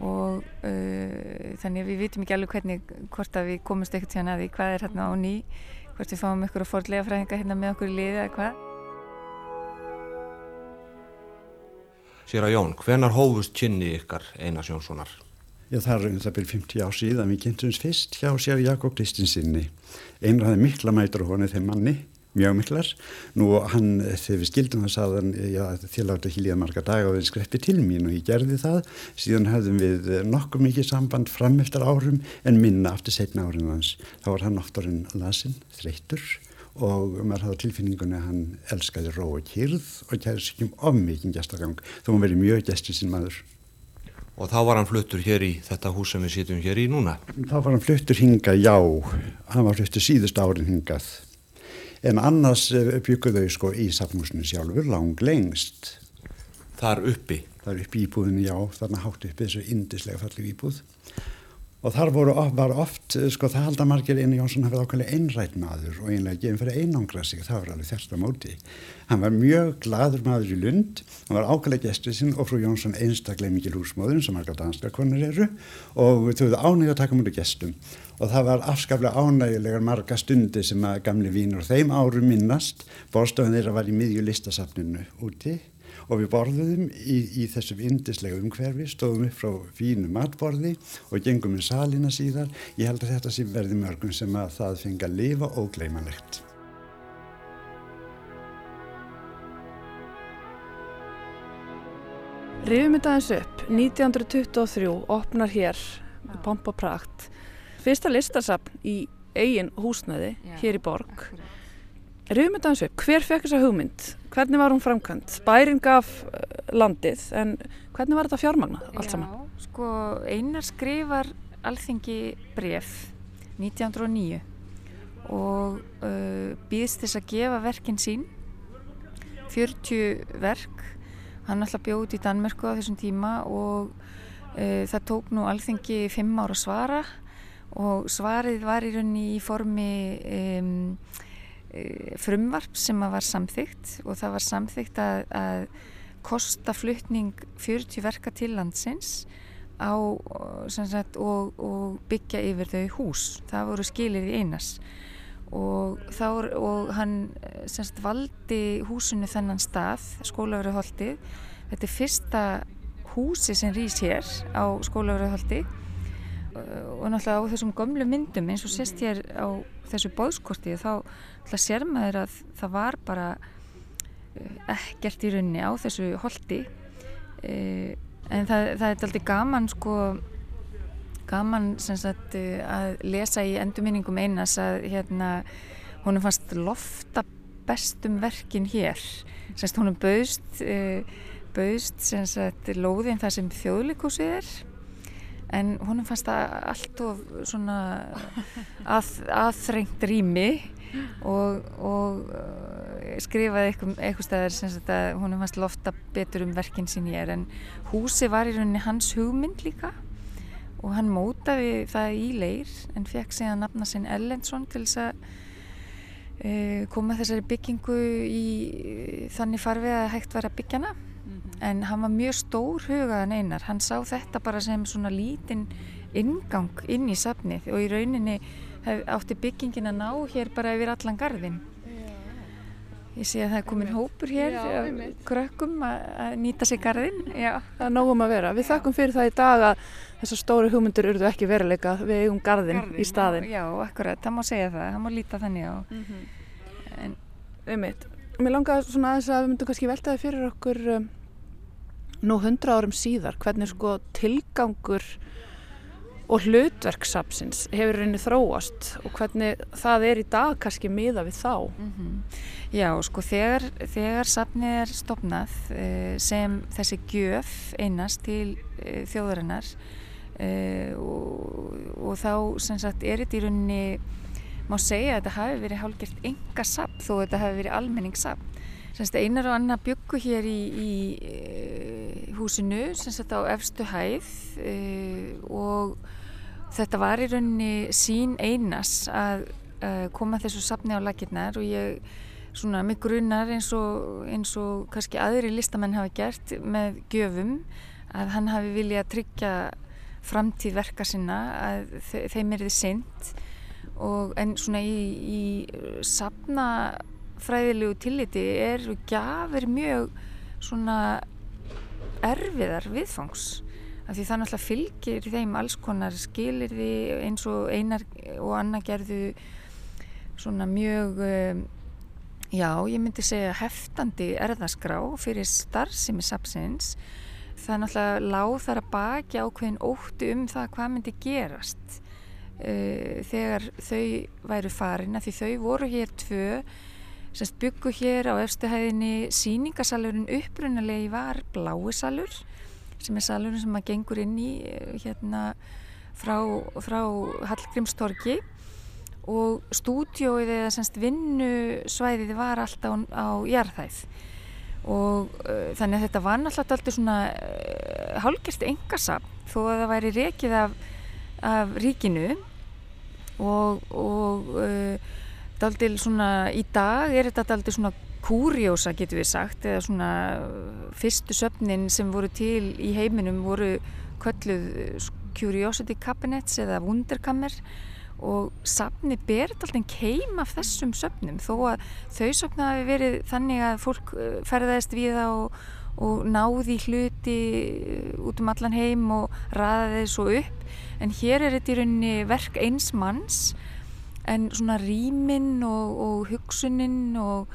og uh, þannig að við vitum ekki alveg hvernig hvort að við komumst ekkert síðan að því hvað er hérna á ný hvort við fáum ykkur að fordlega fræðinga hérna með okkur í liði eða hvað. Sér að Jón, hvenar hófust kynni ykkar Einars Jónssonar? Já, það er um það byrjum 50 ár síðan. Við kynntumst fyrst hjá sér Jakob Kristinsinni Einar hafði mikla mætur honi þeim manni mjög miklar. Nú hann, þegar við skildum það saðan, já þér láta líða marga dag og við skreppi til mín og ég gerði það. Síðan hefðum við nokkuð mikið samband fram eftir árum en minna aftur setna árin hans. Þá var hann oft orðin lasinn, þreytur og maður hafði tilfinningunni að hann elskaði ró og kyrð og kæði sér ekki um ofmikinn gestagang þó hann verið mjög gesti sín maður. Og þá var hann fluttur hér í þetta hús sem við sýtum hér í núna? Þá var hann fluttur hingað, já, hann var fluttur síðust árin hingað. En annars eh, bygguðu þau sko í safnhúsinu sjálfur lang lengst. Þar uppi? Þar uppi íbúðinu, já, þarna hátt uppi þessu indislega fallið íbúð og þar voru, var oft, sko það halda margir einu Jónsson hafið ákveðlega einrætt maður og einlega gefið fyrir einangra sig, það var alveg þersta móti. Hann var mjög gladur maður í Lund, hann var ákveðlega gestið sinn og frú Jónsson einstaklega mikil húsmóðun sem margar danska konur eru og þau hefðu ánægja að taka mútið gestum og það var afskaplega ánægilegar marga stundi sem að gamli vínur þeim árum minnast, bórstöðun þeirra var í miðju listasafninu úti og við borðuðum í, í þessu vindislega umhverfi, stóðum upp frá fínu matborði og gengum um salina síðar. Ég held að þetta sé verði mörgum sem að það fengi að lifa ógleimanlegt. Rifum þetta eins upp, 1923 opnar hér, pomp og prakt, fyrsta listasafn í eigin húsnæði Já, hér í borg. Rifum þetta eins upp, hver fekk þessa hugmynd? Hvernig var hún framkvæmt? Bærin gaf eh, landið en hvernig var þetta fjármagna allt saman? Já, sko einar skrifar alþengi bref 1909 og uh, býðst þess að gefa verkin sín 40 verk hann alltaf bjóð í Danmörku á þessum tíma og uh, það tók nú alþengi 5 ára svara og svarið var í raunni í formi um, Eh, frumvarp sem var samþygt og það var samþygt að, að kosta fluttning 40 verka til landsins á, sagt, og, og byggja yfir þau hús. Það voru skilir í einas og, þá, og hann sagt, valdi húsinu þennan stað, skólaverðarholti. Þetta er fyrsta húsi sem rýs hér á skólaverðarholti og náttúrulega á þessum gömlu myndum eins og sérst hér á þessu bóðskorti þá sér maður að það var bara eh, ekkert í raunni á þessu holdi eh, en það, það er alltaf gaman sko gaman sagt, eh, að lesa í endurminningum einas að hérna honum fannst lofta bestum verkin hér. Semst honum bauðst bauðst lóðin það sem þjóðlikúsið er en honum fannst það allt of svona að, aðþrengt rými og, og uh, skrifaði eitthvað, stæðar sem að honum fannst lofta betur um verkinn sín ég er. En húsi var í rauninni hans hugmynd líka og hann mótaði það í leir en fekk að nafna sinn Ellensson til þess að uh, koma þessari byggingu í þannig farfið að hægt var að byggja hana en hann var mjög stór hugaðan einar. Hann sá þetta bara sem svona lítinn ingang inn í safnið og í rauninni hef, átti byggingin að ná hér bara yfir allan gardin ég sé að það er komin hópur hér Já, krökkum að nýta sig gardin Já. það er nógum að vera. Við þakkum fyrir það í dag að þessar stóri hugmyndur urðu ekki veruleika. Við eigum gardin, gardin í staðin Já, akkurat, það má segja það, það má líta þannig á. Mm -hmm. en um eitt Mér langar svona aðeins að við myndum kannski veltaði fyrir okkur um, nú hundra árum síðar hvernig sko tilgangur og hlutverksapsins hefur reyni þróast og hvernig það er í dag kannski miða við þá mm -hmm. Já, sko þegar, þegar sapnið er stopnað eh, sem þessi gjöf einast til eh, þjóðarinnar eh, og, og þá sem sagt er þetta í rauninni má segja að þetta hafi verið hálfgert enga sapn þó þetta hafi verið almenningssapn Semst einar og annar byggu hér í, í e, húsinu, semst á efstu hæð e, og þetta var í rauninni sín einas að e, koma þessu sapni á lakirnar og ég svona mig grunnar eins og, eins og kannski aðri listamenn hafa gert með gjöfum að hann hafi viljað tryggja framtíð verka sinna að þeim er þið synd og en svona í, í sapna fræðilegu tilliti er gafir mjög svona erfiðar viðfangs. Af því það náttúrulega fylgir þeim alls konar skilir því eins og einar og annað gerðu svona mjög um, já, ég myndi segja heftandi erðaskrá fyrir starfsemi sapsins það náttúrulega láð þar að baki ákveðin óttu um það hvað myndi gerast uh, þegar þau væru farin. Að því þau voru hér tvö semst byggu hér á efstuhæðinni síningasalurinn upprunalegi var bláisalur sem er salurinn sem maður gengur inn í uh, hérna frá, frá Hallgrímstorki og stúdjóið eða semst vinnusvæðið var alltaf á, á jarðhæð. Og uh, þannig að þetta var náttúrulega alltaf svona uh, hálgjast engasam þó að það væri rekið af, af ríkinu. Og, og uh, daldil svona í dag er þetta daldil svona kúrjósa getur við sagt eða svona fyrstu söfnin sem voru til í heiminum voru kölluð Curiosity Cabinets eða Wunderkammer og safni ber alltaf keim af þessum söfnum þó að þau söfna hafi verið þannig að fólk uh, ferðaðist við það og, og náði hluti uh, út um allan heim og ræði þessu upp. En hér er þetta í rauninni verk eins manns en svona rýminn og, og hugsuninn og,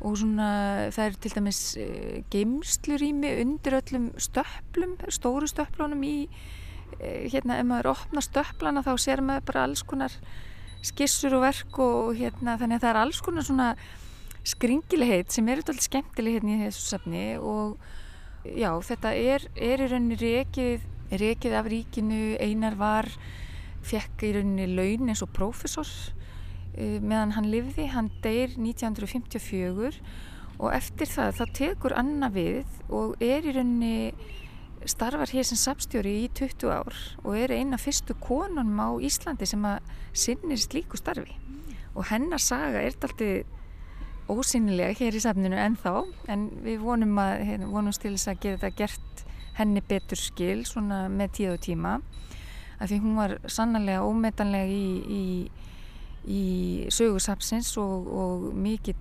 og svona það er til dæmis uh, geimslurými undir öllum stöplum, stóru stöplunum í Eh, hérna ef maður opnar stöplana þá sér maður bara alls konar skissur og verk og hérna þannig að það er alls konar svona skringilegheit sem eru alltaf skemmtileg hérna í þessu safni og já þetta er, er í rauninni rekið, rekið af ríkinu einar var fekk í rauninni laun eins og prófessor uh, meðan hann livði, hann deyr 1954 og eftir það þá tekur Anna við og er í rauninni starfar hér sem sapstjóri í 20 ár og er eina fyrstu konunum á Íslandi sem að sinnir slíku starfi. Og hennar saga er alltaf ósynilega hér í safninu ennþá en við vonum að hérna, vonum til þess að þetta gert henni betur skil svona með tíð og tíma af því hún var sannlega ómetanlega í, í, í sögursapsins og, og mikill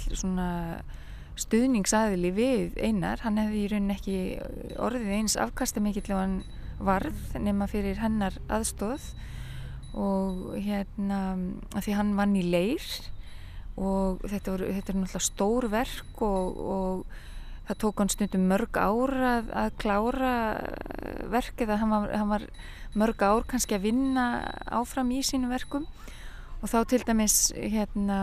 stuðningsaðili við einar. Hann hefði í rauninni ekki orðið eins afkastamikill og hann varð nema fyrir hennar aðstóð og hérna að því hann vann í leir og þetta, er náttúrulega stór verk og, og það tók hann stundum mörg ár að, að klára verkið að hann var, hann var mörg ár kannski að vinna áfram í sínu verkum. Og þá til dæmis hérna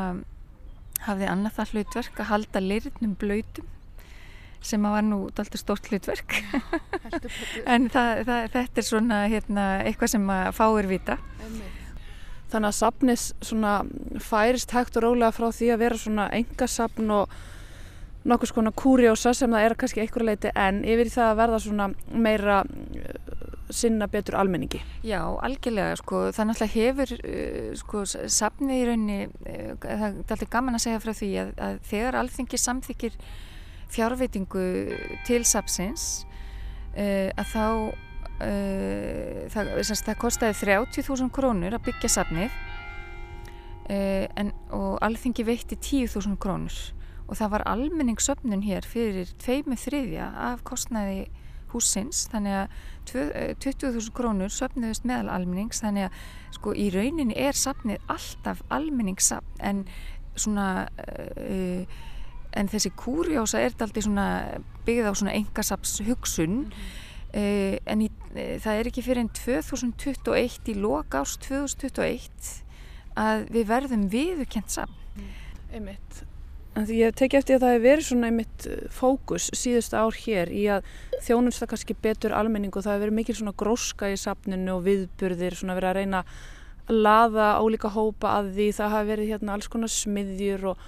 hafði annað það hlutverk að halda lirnum blöytum sem að var nú alltaf stórt hlutverk. En það, það, þetta er svona hérna, eitthvað sem að fáir vita. Þannig að sapnis færist hægt og rólega frá því að vera svona engasapn og nokkuð svona kúrjósa sem það er kannski einhverja leiti en yfir það að verða svona meira sinna betur almenningi. Já, algjörlega sko, það náttúrulega hefur uh, sko, safnið í rauninni uh, það er alltaf gaman að segja frá því að, að þegar alþingi samþykir fjárveitingu til sapsins uh, að þá það, það kostiði 30.000 krónur að byggja safnið en, og alþingi veitti 10.000 krónur og það var almenningssöfnun hér fyrir tveimu þriðja af kostnaði húsins þannig að 20.000 eh, krónur söfniðust meðal almennings þannig að sko í rauninni er safnið alltaf almenningssafn en svona uh, en þessi kúrjósa er aldrei svona byggð á svona engasaps hugsun mm uh, en í, uh, það er ekki fyrir enn 2021 í loka árs 2021 að við verðum viðukent safn. Mm. Einmitt því ég teki eftir að það hefur verið svona einmitt eh, fókus síðust ár hér í að þjónumst það kannski betur almenning og það hefur verið mikil svona gróska í sapninu og viðburðir svona verið að reyna að laða álíka hópa að því það hafi verið hérna alls konar smiðjur og,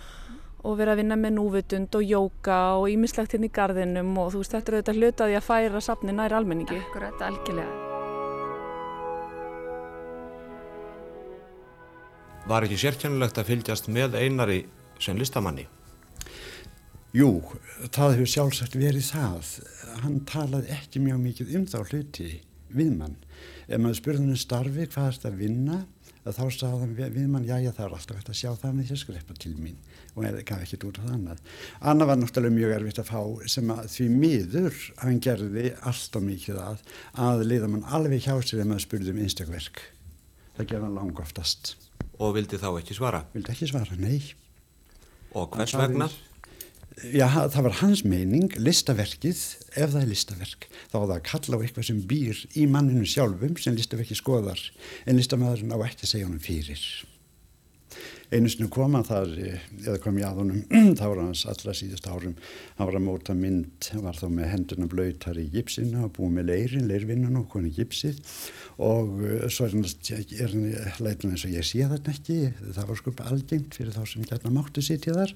og verið að vinna með núvitund og jóka og ímislegt hérna í gardinum og þú veist þetta er auðvitað hlutaði að færa sapni nær almenningi. Akkurat, algjörlega. Var ekki sérkjænulegt að fylgjast með einari sem listamanni? Jú, það hefur sjálfsagt verið það. Hann talaði ekki mjög mikið um þá hluti við mann. Ef maður spurði hann um starfi, hvað er þetta að vinna, þá sagði hann við mann, já, já, það er alltaf hægt að sjá það með þess grepa til mín og það gaf ekkert út af það annað. Anna var náttúrulega mjög erfitt að fá sem að því miður hann gerði alltaf mikið að að liða mann alveg hjá sér ef maður spurði um einstakverk. Það gerði hann lang oftast. Og vildi þá ekki svara? Vildi ekki svara, nei. Og hvers vegna? Já, það var hans meining, listaverkið, ef það er listaverk, þá var það að kalla á eitthvað sem býr í manninu sjálfum sem listaverkið skoðar, en listamæðurinn á ekki segja honum fyrir einu snu kom hann þar, eða kom ég að honum, þá var hans allra síðust árum, hann var að móta mynd, hann var þá með henduna blöytar í gipsinu og búið með leirin, leirvinnun og koni gipsið. Og uh, svo er hann, hann leitin eins og ég sé þetta ekki, það var sko algengt fyrir þá sem gætna máttu sitja þar,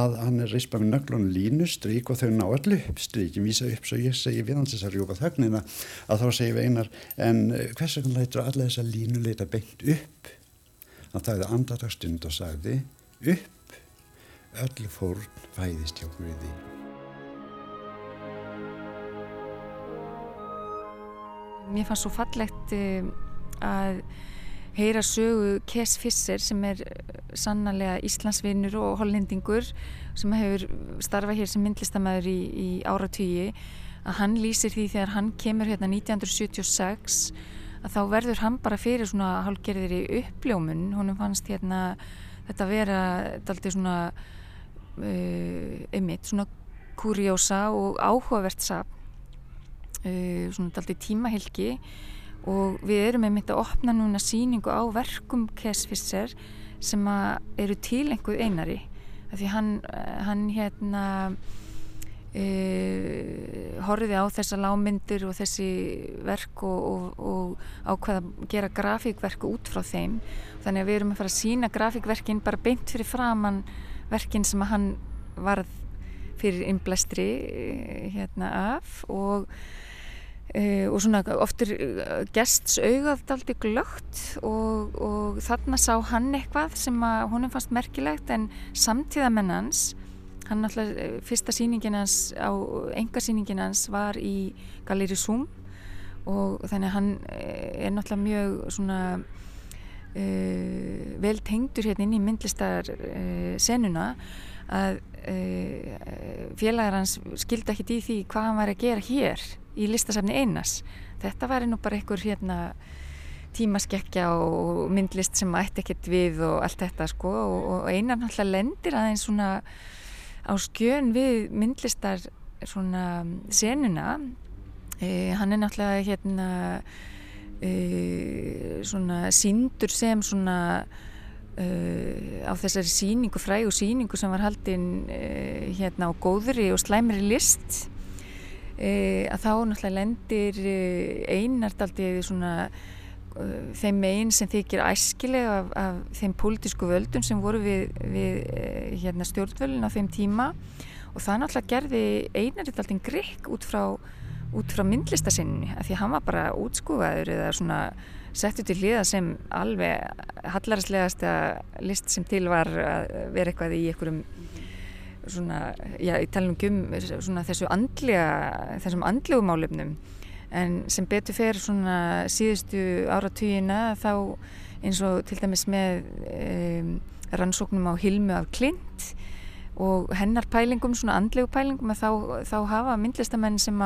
að hann er reyspa með nöglun línu, strík og þau ná allu upp, stríkin vísa upp, svo ég segi við hans þess að rjúpa þögnina, að þá segi við einar, en uh, hvers vegna leitur alla þessa línu leita beint upp Hann þæði andarastund og sagði upp, öll fórn fæðist hjá Guði. Mér fannst svo fallegt eh, að heyra sögu Kes Fisser sem er eh, sannarlega Íslandsvinnur og hollendingur sem hefur starfað hér sem myndlistamæður í, í áratvíi að hann lýsir því þegar hann kemur hérna 1976 að þá verður hann bara fyrir svona hálfgerðir í uppljómun. Honum fannst hérna þetta vera daldi svona uh, einmitt, svona kurjósa og áhugavert sap uh, svona daldi tímahilki og við erum einmitt að opna núna síningu á verkum Kesfisser sem eru til einhver einari. Af því hann, hann hérna Uh, horfiði á þessa lámyndir og þessi verk og, og, og ákveða að gera grafíkverku út frá þeim. Þannig að við erum að fara að sína grafíkverkin bara beint fyrir framann verkin sem hann varð fyrir innblæstri uh, hérna af og uh, og svona oftir gests augað aldrei glögt og þarna sá hann eitthvað sem að honum fannst merkilegt en samtíðamennans hann alltaf, eh, fyrsta síningin hans á enga síningin hans var í Galeri Zoom og þannig að hann eh, er náttúrulega mjög svona uh, vel tengdur hérna inn í myndlistar uh, senuna að uh, félagar hans skildi ekkit í því hvað hann var að gera hér í listasafni einas þetta var nú bara einhver hérna tímaskekkja og myndlist sem ætti ekkert við og allt þetta sko og, og einar náttúrulega lendir aðeins svona á skjön við myndlistar svona senuna. E, hann er náttúrulega hérna e, svona síndur sem svona e, á þessari síningu, frægu síningu sem var haldinn hérna á góðri og slæmri list. Að þá náttúrulega lendir einardaldið svona Uh, þeim meginn sem þykir æskilega af, af þeim pólitísku völdun sem voru við, við eh, hérna, stjórnvölin á þeim tíma. Og það náttúrulega gerði einaritt allting grikk út frá, frá myndlistasinninni af því að hann var bara útskúfaður eða svona settu til hliða sem alveg hallarslegasta list sem til var að vera eitthvað í einhverjum svona, já, ég tala um svona þessu andlega þessum andlegu málefnum en sem betur fer svona síðustu áratugina þá eins og til dæmis með um, rannsóknum á Hilmu af Klint og hennar pælingum, svona andlegu pælingum þá, þá hafa myndlistamenn sem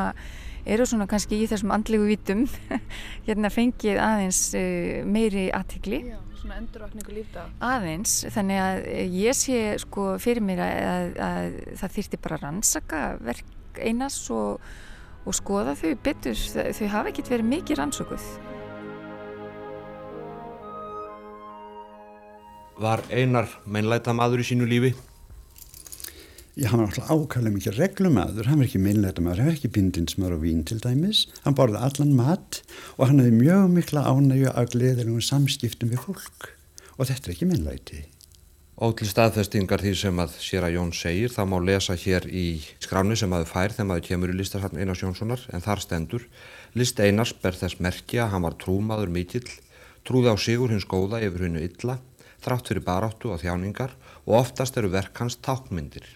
eru svona kannski í þessum andlegu vítum hérna fengið aðeins uh, meiri aðtikli svona endurvakningu lífda aðeins, þannig að ég sé sko fyrir mér að, að, að það þýrti bara rannsaka verk einas og og skoða þau betur, þau hafa ekkert verið mikið rannsókuð. Var einar meinleita maður í sínu lífi? Já, hann var alltaf ákvæmlega mikið reglumadur, hann var ekki meinleita maður, hann var ekki bindinsmaður á vín til dæmis, hann borði allan mat og hann hefði mjög mikla ánægju að gleðilegum samskiptum við fólk og þetta er ekki meinleiti. Og til staðfestingar því sem að sér að Jón segir, það má lesa hér í skráni sem aðu fær þegar maður kemur í listasafn Einars Jónssonar, en þar stendur List Einars ber þess merki að hann var trúmaður mikill, trúði á sigur hins góða yfir hennu illa, þrátt fyrir baráttu og þjáningar og oftast eru verk hans tákmyndir.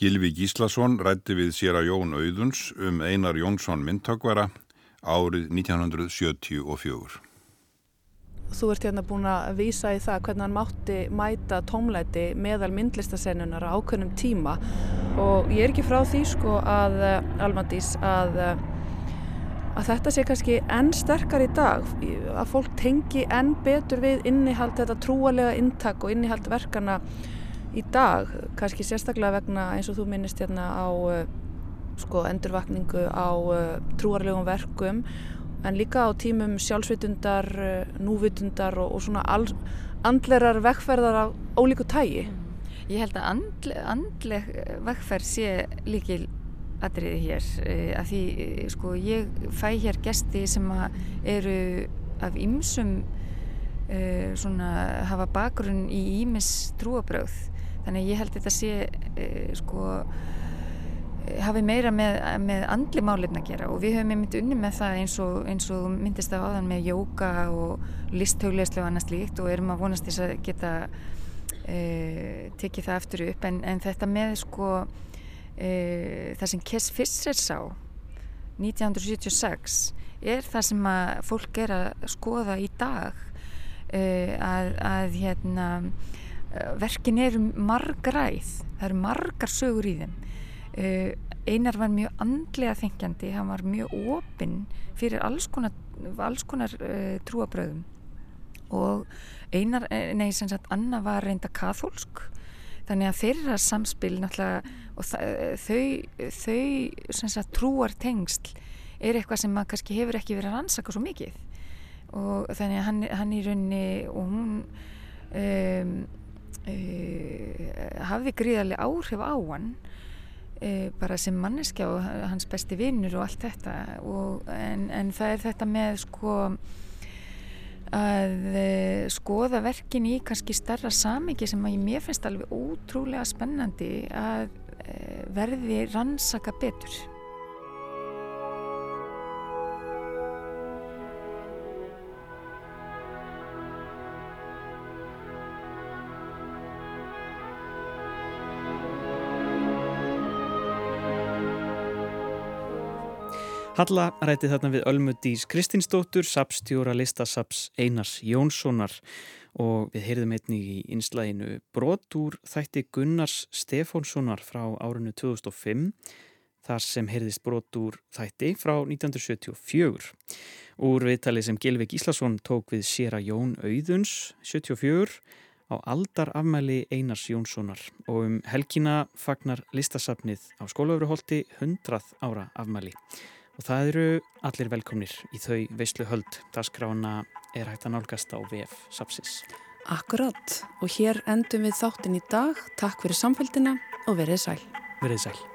Gilvi Gíslason rætti við sér að Jón Auðuns um Einar Jónsson myndtökvara árið 1974 þú ert hérna búin að vísa í það hvernig hann mátti mæta tómlæti meðal myndlistasennunar á ákveðnum tíma. Og ég er ekki frá því sko að eh, Almadís að, eh, að þetta sé kannski enn sterkar í dag. Að fólk tengi enn betur við innihald þetta trúalega intak og innihald verkana í dag, kannski sérstaklega vegna eins og þú minnist hérna á uh, sko, endurvakningu á trúarlegum verkum en líka á tímum sjálfsvitundar, uh, núvitundar og, og svona all, andlerar vekkferðar af ólíku tægi. Ég held að andle, andleg vekkferð sé líkil atriði hér að því sko ég fæ hér gesti sem eru af ymsum uh, svona hafa bakgrunn í ímis trúabröð þannig ég held þetta sé uh, sko hafi meira með, með andli málefn að gera. Og við höfum einmitt unni með það eins og, eins og myndist af áðan með jóka og listhauðleislu og annars líkt og erum að vonast þess að geta uh, tekið það aftur upp. En, en þetta með sko það sem Kess Fisser sá 1976 er það sem að fólk er að skoða í dag uh, að, að hérna, verkin eru margræð. Það eru margar sögur í þeim einar var mjög andlega þengjandi, hann var mjög opinn fyrir alls konar, alls konar trúabröðum og einar, nei sem sagt Anna var reynda kathólsk þannig að þeirra samspil náttúrulega og þau, þau sem sagt trúar tengsl er eitthvað sem maður kannski hefur ekki verið að rannsaka svo mikið. Og þannig að hann, hann í raunni og hún um, uh, hafði gríðarlega áhrif á hann. uh, bara sem manneskja og hans besti vinnur og allt þetta. Og, en, en það er þetta með sko að uh, skoða verkin í kannski starra samingi sem að ég mér finnst alveg ótrúlega spennandi að verði rannsaka betur Halla ræti þarna við Ölmudís Kristinsdóttur, sapstjóra listasaps Einars Jónssonar. Og við heyrðum einnig í einslæginu brot úr þætti Gunnars Stefánssonar frá árinu 2005 þar sem heyrðist brot úr þætti frá 1974. Úr viðtali sem Gilvik Íslasson tók við Sera Jón Auðuns 74 á aldarafmæli Einars Jónssonar. Og um helgina fagnar listasafnið á skólaöfruholti 100 ára afmæli og það eru allir velkomnir í þau veislu höld. Daskrána er hægt að nálgast á VF Sapsis. Akkurat og hér endum við þáttin í dag. Takk fyrir samfélgina og verið sæl. Verið sæl.